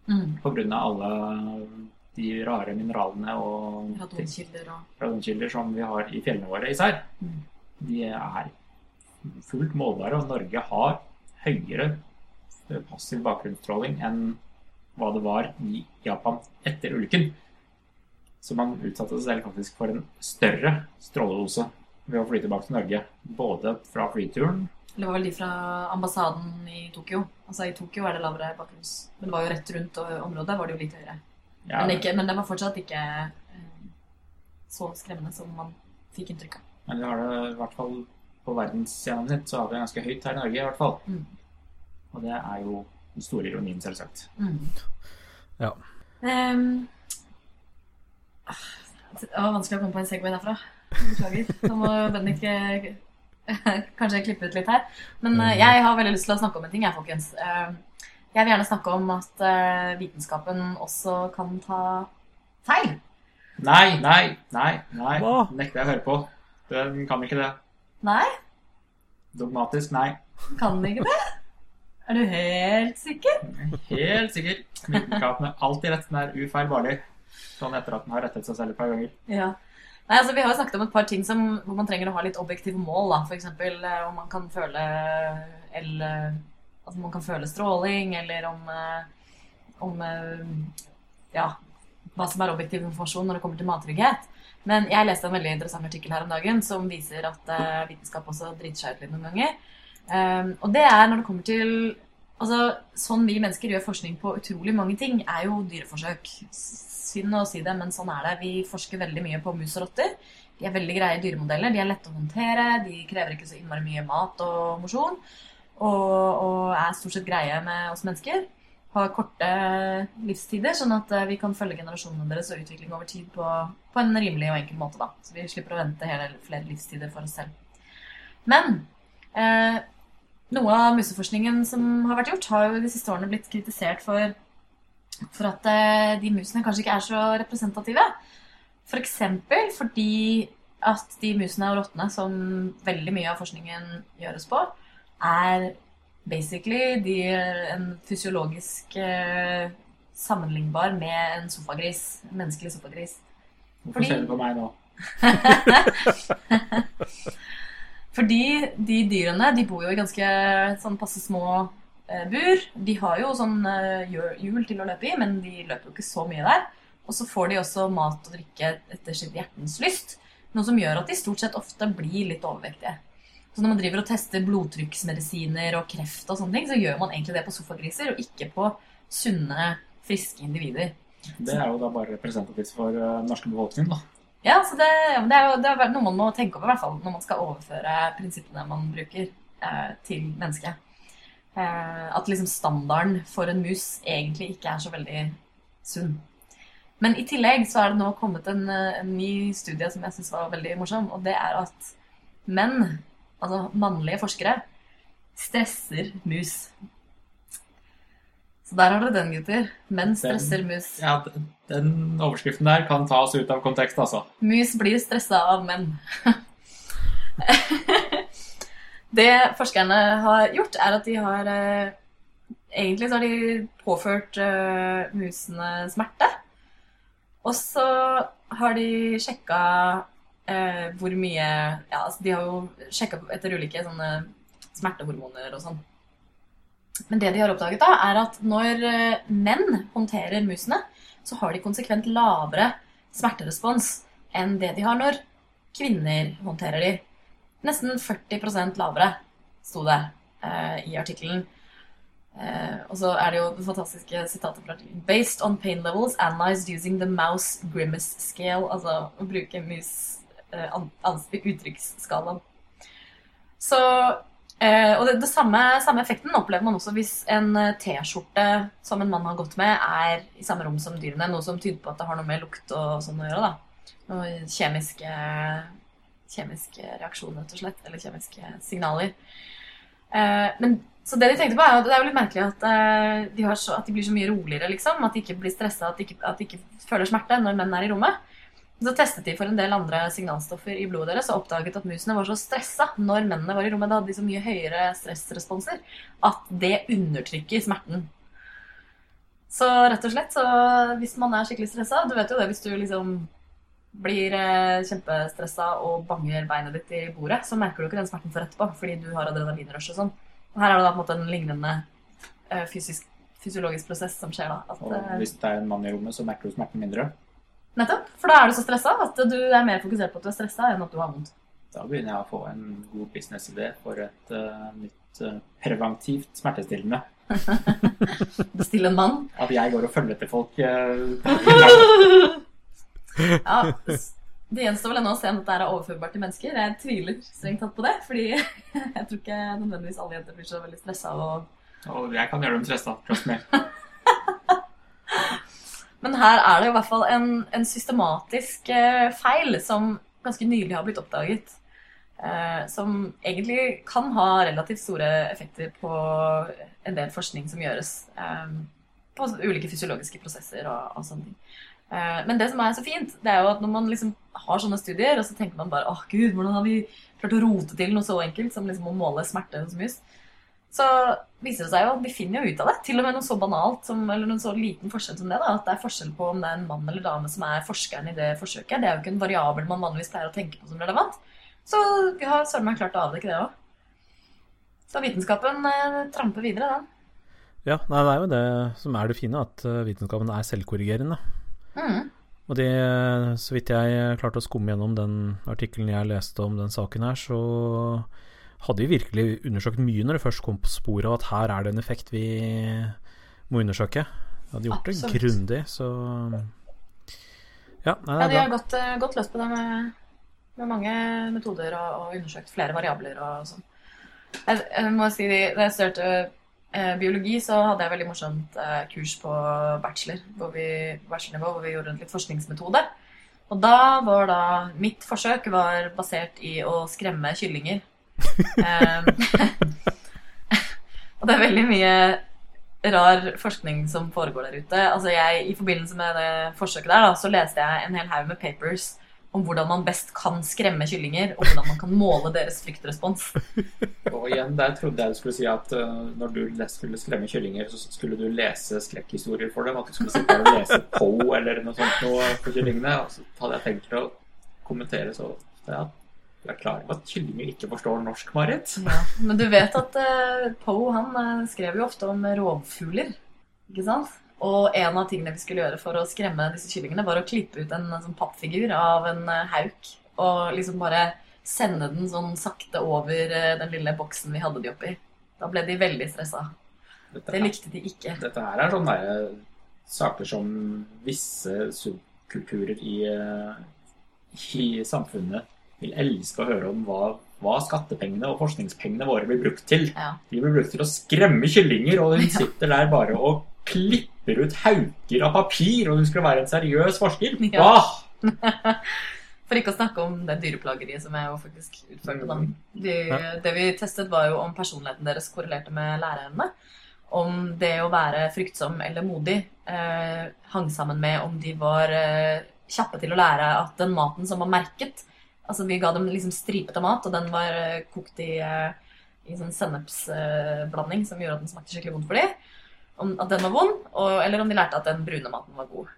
Mm. pga. alle de rare mineralene og Radonkilder og radonkilder som vi har i fjellene våre især. Mm. De er fullt målbare, og Norge har høyere passiv bakgrunnsstråling enn hva det var i Japan etter ulykken. Så man utsatte seg selv faktisk for en større stråledose ved å fly tilbake til Norge. Både fra flyturen Det var vel de fra ambassaden i Tokyo. Altså I Tokyo er det lavere bakgrunns... Men det var jo rett rundt området var det jo litt høyere. Ja, Men, ikke, men det var fortsatt ikke eh, så skremmende som man fikk inntrykk av. Men vi har det i hvert fall på verdensscenen så har vi det ganske høyt her i Norge i hvert fall. Mm. Og det er jo den store ironien, selvsagt. Mm. Ja. Ehm, ah, det var vanskelig å komme på en Segway derfra. Beklager. Da må Bendik eh, (laughs) kanskje klippe ut litt her. Men eh, jeg har veldig lyst til å snakke om en ting, jeg, folkens. Jeg vil gjerne snakke om at eh, vitenskapen også kan ta feil. Nei, nei, nei, nei. Hva? Nekter jeg å høre på. Den kan ikke det. Nei, Dogmatisk, nei. kan den ikke det? Er du helt sikker? Helt sikker. Vitenskapen er alltid rett. Den er ufeilbarlig. Sånn etter at den har rettet seg selv et par ganger. Ja. Nei, altså Vi har jo snakket om et par ting som, hvor man trenger å ha litt objektive mål. da. F.eks. om man kan føle el, altså man kan føle stråling, eller om, eh, om eh, ja, hva som er objektiv informasjon når det kommer til mattrygghet. Men jeg leste en veldig interessant artikkel her om dagen som viser at eh, vitenskap også driter seg ut litt noen ganger. Um, og det er når det kommer til Altså, Sånn vi mennesker gjør forskning på utrolig mange ting, er jo dyreforsøk. Synd å si det, men sånn er det. Vi forsker veldig mye på mus og rotter. De er veldig greie dyremodeller. De er lette å håndtere. De krever ikke så innmari mye mat og mosjon. Og, og er stort sett greie med oss mennesker. Har korte livstider, sånn at eh, vi kan følge generasjonene deres og utvikling over tid på, på en rimelig og enkel måte. da. Så vi slipper å vente hele, flere livstider for oss selv. Men eh, noe av museforskningen som har vært gjort, har jo de siste årene blitt kritisert for, for at eh, de musene kanskje ikke er så representative. F.eks. For fordi at de musene og rottene som veldig mye av forskningen gjøres på, er basically de, en fysiologisk eh, sammenlignbar med en sofagris. En menneskelig sofagris. Hvorfor Fordi- ser du på meg nå? (laughs) Fordi de dyrene de bor jo i ganske sånn passe små eh, bur. De har jo sånn eh, hjul- hjul til å løpe i, men de løper jo ikke så mye der. Og så får de også mat og drikke etter sitt hjertens lyst. Noe som gjør at de stort sett ofte blir litt overvektige. Så når man driver og tester blodtrykksmedisiner og kreft og sånne ting, så gjør man egentlig det på sofagriser, og ikke på sunne, friske individer. Det er jo da bare representativt for den norske befolkningen, da. Ja, så det, det er jo det er noe man må tenke over, i hvert fall når man skal overføre prinsippene man bruker, eh, til mennesket. Eh, at liksom standarden for en mus egentlig ikke er så veldig sunn. Men i tillegg så er det nå kommet en, eh, en ny studie som jeg syns var veldig morsom, og det er at menn, altså mannlige forskere, stresser mus. Så der har dere den, gutter. Menn stresser mus. Ja, Den overskriften der kan tas ut av kontekst, altså. Mus blir stressa av menn. (laughs) det forskerne har gjort, er at de har eh, Egentlig så har de påført eh, musene smerte. Og så har de sjekka eh, hvor mye Ja, altså de har jo sjekka etter ulike sånne smertehormoner og sånn. Men det de har oppdaget, da, er at når eh, menn håndterer musene, så har de konsekvent lavere smerterespons enn det de har når kvinner håndterer de. Nesten 40% lavere, sto det eh, i artikkelen. Eh, og så er det jo det fantastiske sitatet fra artikkelen. Based on pain levels analyzed using the mouse grimace scale. Altså å bruke mus uttrykksskalaen. Så eh, Og det, det samme, samme effekten opplever man også hvis en eh, T-skjorte som en mann har gått med, er i samme rom som dyrene. Noe som tyder på at det har noe med lukt og sånn å gjøre. da. Noe kjemiske, kjemiske reaksjoner, rett og slett. Eller kjemiske signaler. Eh, men så det de tenkte på er jo det er jo litt merkelig at, eh, de, så, at de blir så mye roligere, liksom. At de ikke blir stressa, at, at de ikke føler smerte når menn er i rommet. Så testet de for en del andre signalstoffer i blodet deres og oppdaget at musene var så stressa når mennene var i rommet. Da hadde de så mye høyere stressresponser at det undertrykker smerten. Så rett og slett, så hvis man er skikkelig stressa Du vet jo det hvis du liksom blir eh, kjempestressa og banger beinet ditt i bordet, så merker du ikke den smerten for etterpå fordi du har adrenalinrush og sånn. Og her er det da på en måte en lignende eh, fysisk, fysiologisk prosess som skjer da. At, Og eh, hvis det er en mann i rommet, så merker du smerten mindre. Nettopp. For da er du så stressa at du er mer fokusert på at du er stressa enn at du har vondt. Da begynner jeg å få en god businessidé for et uh, nytt uh, preventivt smertestillende. (laughs) Bestille en mann. At jeg går og følger etter folk. Uh, (laughs) Ja, det gjenstår vel ennå å se om dette er overførbart til mennesker. Jeg tviler strengt tatt på det, fordi (laughs) jeg tror ikke nødvendigvis alle jenter blir så veldig stressa Og... og jeg kan gjøre dem stressa. Trust me. Men her er det i hvert fall en, en systematisk eh, feil som ganske nylig har blitt oppdaget. Eh, som egentlig kan ha relativt store effekter på en del forskning som gjøres. Eh, på ulike fysiologiske prosesser og, og sånne ting. Eh, men det som er så fint, det er jo at når man liksom har sånne studier, og så tenker man bare åh gud, hvordan har vi klart å rote til noe så enkelt som liksom å måle smerte hos mus? Så viser det seg jo at vi finner jo ut av det. Til og med noe så banalt som, eller noen så liten forskjell som det. da, At det er forskjell på om det er en mann eller dame som er forskeren i det forsøket. Det er jo ikke en variabel man vanligvis pleier å tenke på som relevant. Så vi har søren meg klart å avdekke det òg. Så vitenskapen eh, tramper videre, den. Ja, nei, det er jo det som er det fine, at eh, vitenskapen er selvkorrigerende. Mm. Og det, så vidt jeg klarte å skumme gjennom den artikkelen jeg leste om den saken her, så hadde vi virkelig undersøkt mye når det først kom på sporet og at her er det en effekt vi må undersøke. Vi hadde gjort Absolutt. det grundig, så Ja, nei, Ja, er har gått, eh, gått løs på det med, med mange metoder og, og undersøkt flere variabler og sånn. Jeg, jeg må si, Da jeg studerte eh, biologi, så hadde jeg veldig morsomt eh, kurs på bachelor, hvor vi, bachelornivå, hvor vi gjorde en litt forskningsmetode. Og da var da Mitt forsøk var basert i å skremme kyllinger. Eh, (laughs) og det er veldig mye rar forskning som foregår der ute. Altså jeg, I forbindelse med det forsøket der, da, så leste jeg en hel haug med papers om hvordan man best kan skremme kyllinger, og hvordan man kan måle deres fryktrespons. (laughs) Og igjen, der trodde jeg du skulle si at uh, når du skulle skremme kyllinger, så skulle du lese skrekkhistorier for dem. At du skulle sitte og lese Po eller noe sånt noe for kyllingene. Og så hadde jeg tenkt å kommentere så ja, du er klar over at kyllinger ikke forstår norsk, Marit? Ja, men du vet at uh, Poe han eh, skrev jo ofte om rovfugler, ikke sant? Og en av tingene vi skulle gjøre for å skremme disse kyllingene, var å klippe ut en, sånn pappfigur av en uh, hauk og liksom bare sende den sånn sakte over uh, den lille boksen vi hadde de oppi. Da ble de veldig stressa. Dette, Det likte de ikke. dette her er sånne der, saker som visse subkulturer i, i samfunnet vil elske å høre om hva, hva skattepengene og forskningspengene våre blir brukt til. Ja. De blir brukt til å skremme kyllinger, og hun (laughs) Ja. sitter der bare og klipper ut hauker av papir, og hun skulle være en seriøs forsker. Ja. Ah! (laughs) For ikke å snakke om det dyreplageriet som jeg jo faktisk utførte. Da. De, Ja. Det vi testet, var jo om personligheten deres korrelerte med læreevne. Om det å være fryktsom eller modig eh, hang sammen med om de var eh, kjappe til å lære at den maten som var merket Altså vi ga dem liksom stripete mat, og den var eh, kokt i, eh, i sånn sennepsblanding som gjorde at den smakte skikkelig vondt for dem. Om at den var vond, og, eller om de lærte at den brune maten var god.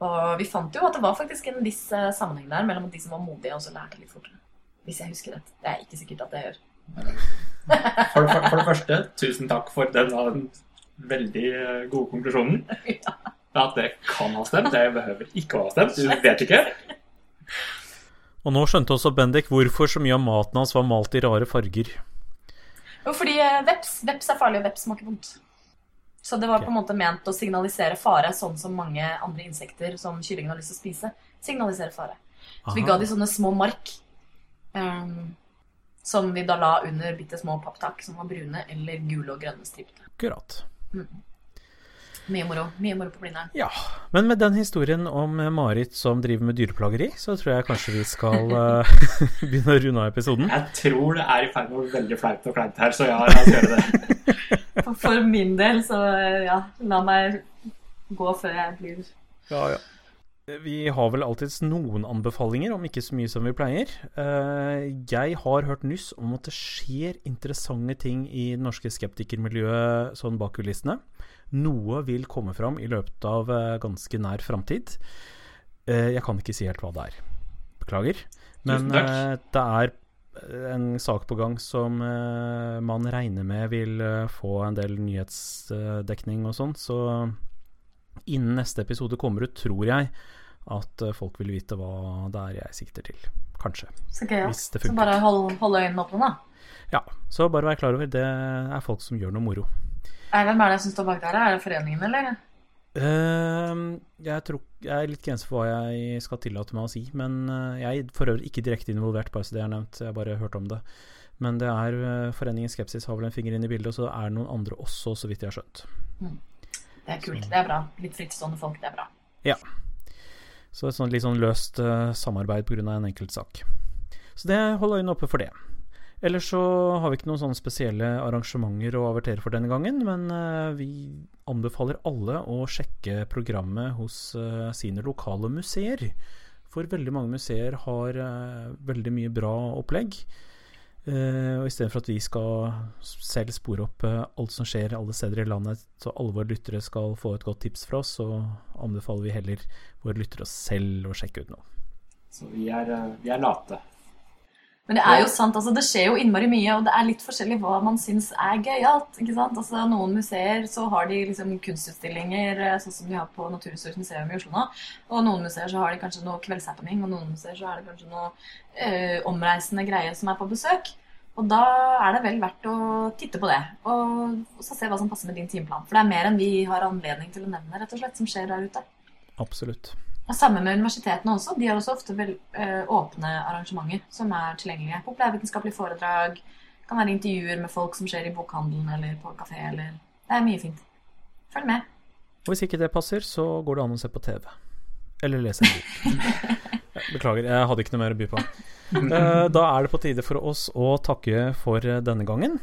Og vi fant jo at det var faktisk en viss eh, sammenheng der mellom at de som var modige, også lærte litt fortere. Hvis jeg husker rett. Det er ikke sikkert at jeg gjør. (laughs) For, for, for det første, tusen takk for den den veldig eh, gode konklusjonen. (laughs) At det kan ha stemt. Det behøver ikke å ha stemt. Du vet ikke. (laughs) Og nå skjønte også Bendik hvorfor så mye av maten hans var malt i rare farger. Jo, fordi eh, veps, veps er farlig, og veps smaker vondt. Så det var okay. på en måte ment å signalisere fare, sånn som mange andre insekter som kyllingen har lyst til å spise, signaliserer fare. Så vi ga de sånne små mark, Um, som vi da la under bitte små papptak som var brune eller gule og grønne stripete. Akkurat. Mye moro. Mye moro på Blindern. Ja, men med den historien om Marit som driver med dyreplageri, så tror jeg kanskje vi skal uh, (laughs) (laughs) begynne å runde av episoden. Jeg tror det er i ferd med å bli veldig flaut og kleint her, så ja, la oss gjøre det. (laughs) For, min del, så ja, la meg gå før jeg blir Ja, ja. Vi har vel alltids noen anbefalinger, om ikke så mye som vi pleier. Eh, Jeg har hørt nyss om at det skjer interessante ting i det norske skeptikermiljøet sånn bak kulissene. Noe vil komme fram i løpet av eh, ganske nær framtid. Eh, Jeg kan ikke si helt hva det er. Beklager. Men eh, det er en sak på gang som man regner med vil få en del nyhetsdekning og sånn, så innen neste episode kommer ut, tror jeg at folk vil vite hva det er jeg sikter til. Kanskje. Så gøyalt. Hvis det Så bare hold, hold øynene åpne, da. Ja, så bare vær klar over, det er folk som gjør noe moro. Hvem er det som står bak der? Er det foreningen, eller? Uh, jeg, tror, jeg er litt grenser for hva jeg skal tillate meg å si, men eh, jeg er for øvrig ikke direkte involvert, bare så det er nevnt. Jeg har bare hørt om det. Men det er eh, Foreningen Skepsis har vel en finger inn i bildet, og så er det noen andre også, så vidt jeg har skjønt. Det er kult. Det er bra. Litt frittstående folk, det er bra. Så et sånt litt sånn løst uh, samarbeid pga. en enkelt sak. Så det holder øynene oppe for det. Ellers så har vi ikke noen sånne spesielle arrangementer å avertere for denne gangen, men eh, vi anbefaler alle å sjekke programmet hos eh, sine lokale museer. For veldig mange museer har eh, veldig mye bra opplegg. Eh, og istedenfor at vi skal selv spore opp alt som skjer alle steder i landet, så alle våre lyttere skal få et godt tips fra oss, så anbefaler vi heller våre lyttere selv å sjekke ut noe. Så vi er, vi er late. Men det er jo sant, altså det skjer jo innmari mye, og det er litt forskjellig hva man syns er gøyalt. ikke sant? Altså Noen museer så har de liksom kunstutstillinger, eh, sånn som de har på Naturhistorisk museum i Oslo nå. Og noen museer så har de kanskje noe kveldshappening, og noen museer så er det kanskje noe eh, omreisende greier som er på besøk. Og da er det vel verdt å titte på det, og så se hva som passer med din timeplan. For det er mer enn vi har anledning til å nevne, rett og slett, som skjer der ute. Absolutt. Samme med universitetene også. De har også ofte vel, eh, åpne arrangementer som er tilgjengelige. Populærvitenskapelige foredrag, kan være intervjuer med folk som skjer i bokhandelen eller på kafé. Eller... Det er mye fint. Følg med. Og hvis ikke det passer, så går det an å se på TV. Eller lese en bok. (laughs) Beklager, jeg hadde ikke noe mer å by på. Eh, Da er det på tide for oss å takke for denne gangen.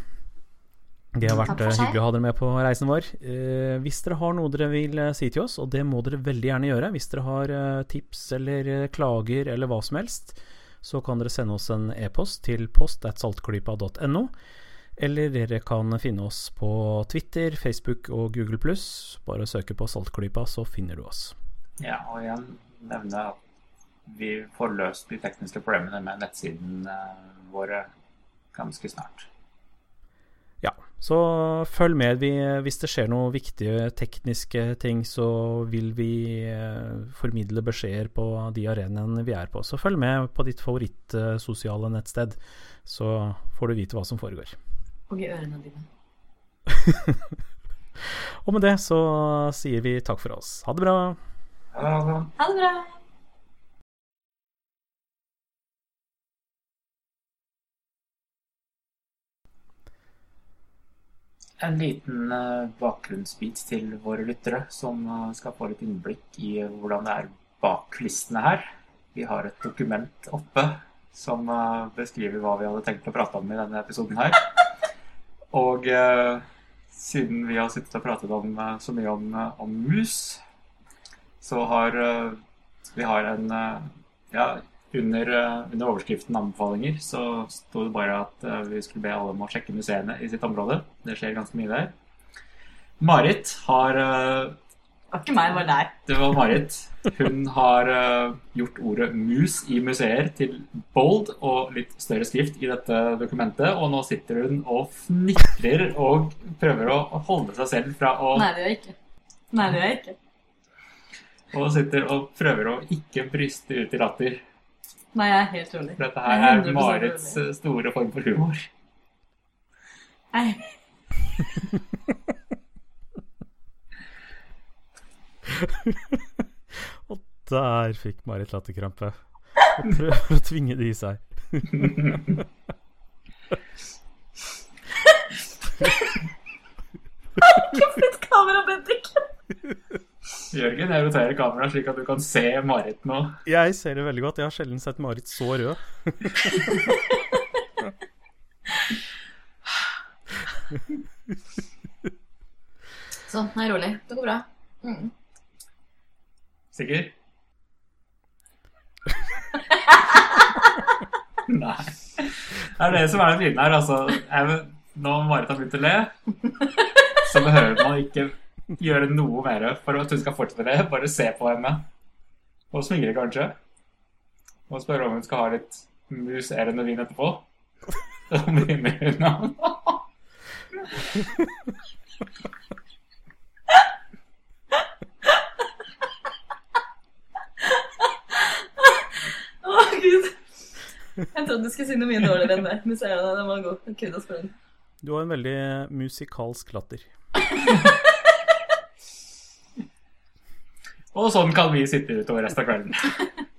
Det har vært eh, hyggelig å ha dere med på reisen vår. Eh, Hvis dere har noe dere vil eh, si til oss, og det må dere veldig gjerne gjøre, hvis dere har tips eller klager eller hva som helst, så kan dere sende oss en e-post til post.saltklypa.no. Eller dere kan finne oss på Twitter, Facebook og Google Bare søke på Saltklypa, så finner du oss. Ja, og igjen nevne at vi får løst de tekniske problemene med nettsiden våre ganske snart. Ja, så følg med. Vi, hvis det skjer noen viktige tekniske ting, så vil vi eh, formidle beskjeder på de arenaene vi er på. Så følg med på ditt favorittsosiale nettsted, så får du vite hva som foregår. Og i ørene dine. (laughs) Og med det så sier vi takk for oss. Ha det bra. Ha det bra. Ha det bra! En liten eh, bakgrunnsbit til våre lyttere, som eh, skal få litt innblikk i hvordan det er bak kulissene her. Vi har et dokument oppe som eh, beskriver hva vi hadde tenkt å prate om i denne episoden her. Og eh, siden vi har sittet og pratet om, så mye om, om mus, så har vi har en Ja, under, eh, under overskriften 'anbefalinger' så sto det bare at eh, vi skulle be alle om å sjekke museene i sitt område. Det skjer ganske mye der. Marit har eh, Det var ikke meg, det var deg. Det var Marit. Hun har gjort ordet 'mus' i museer til bold og litt større skrift i dette dokumentet, og nå sitter hun og fnitrer og prøver å holde seg selv fra å Nei, det gjør jeg ikke. Nei, det gjør jeg ikke. Og sitter og prøver å ikke bryste ut i latter. Nei, jeg er helt rolig. For dette her er 100% Marits rolig. eh, store form for humor. Nei. (laughs) Og der fikk Marit latterkrampe. Og prøver å tvinge det i seg. (laughs) Ikke flytt kameraet, Bendik. (laughs) Jørgen, jeg roterer kameraet slik at du kan se Marit nå. Jeg ser det veldig godt. Jeg har sjelden sett Marit så rød. (laughs) Sånn, nei, rolig. Det går bra. Mm. Sikker? (laughs) Nei. Det er det som er det fine her. Altså, jeg, nå Marit har begynt å le, (laughs) så behøver man ikke gjøre noe mer for at hun skal fortsette det. Bare se på henne. Og smigre, kanskje. Og spørre om hun skal ha litt musserende vin etterpå. Så begynner hun å Å, gud. Jeg trodde du skulle si noe mye dårligere enn det. Men så er det, den var god. Kudos for den. Du har en veldig musikalsk latter. (laughs) Og sånn kan vi sitte utover resten av kvelden. (laughs)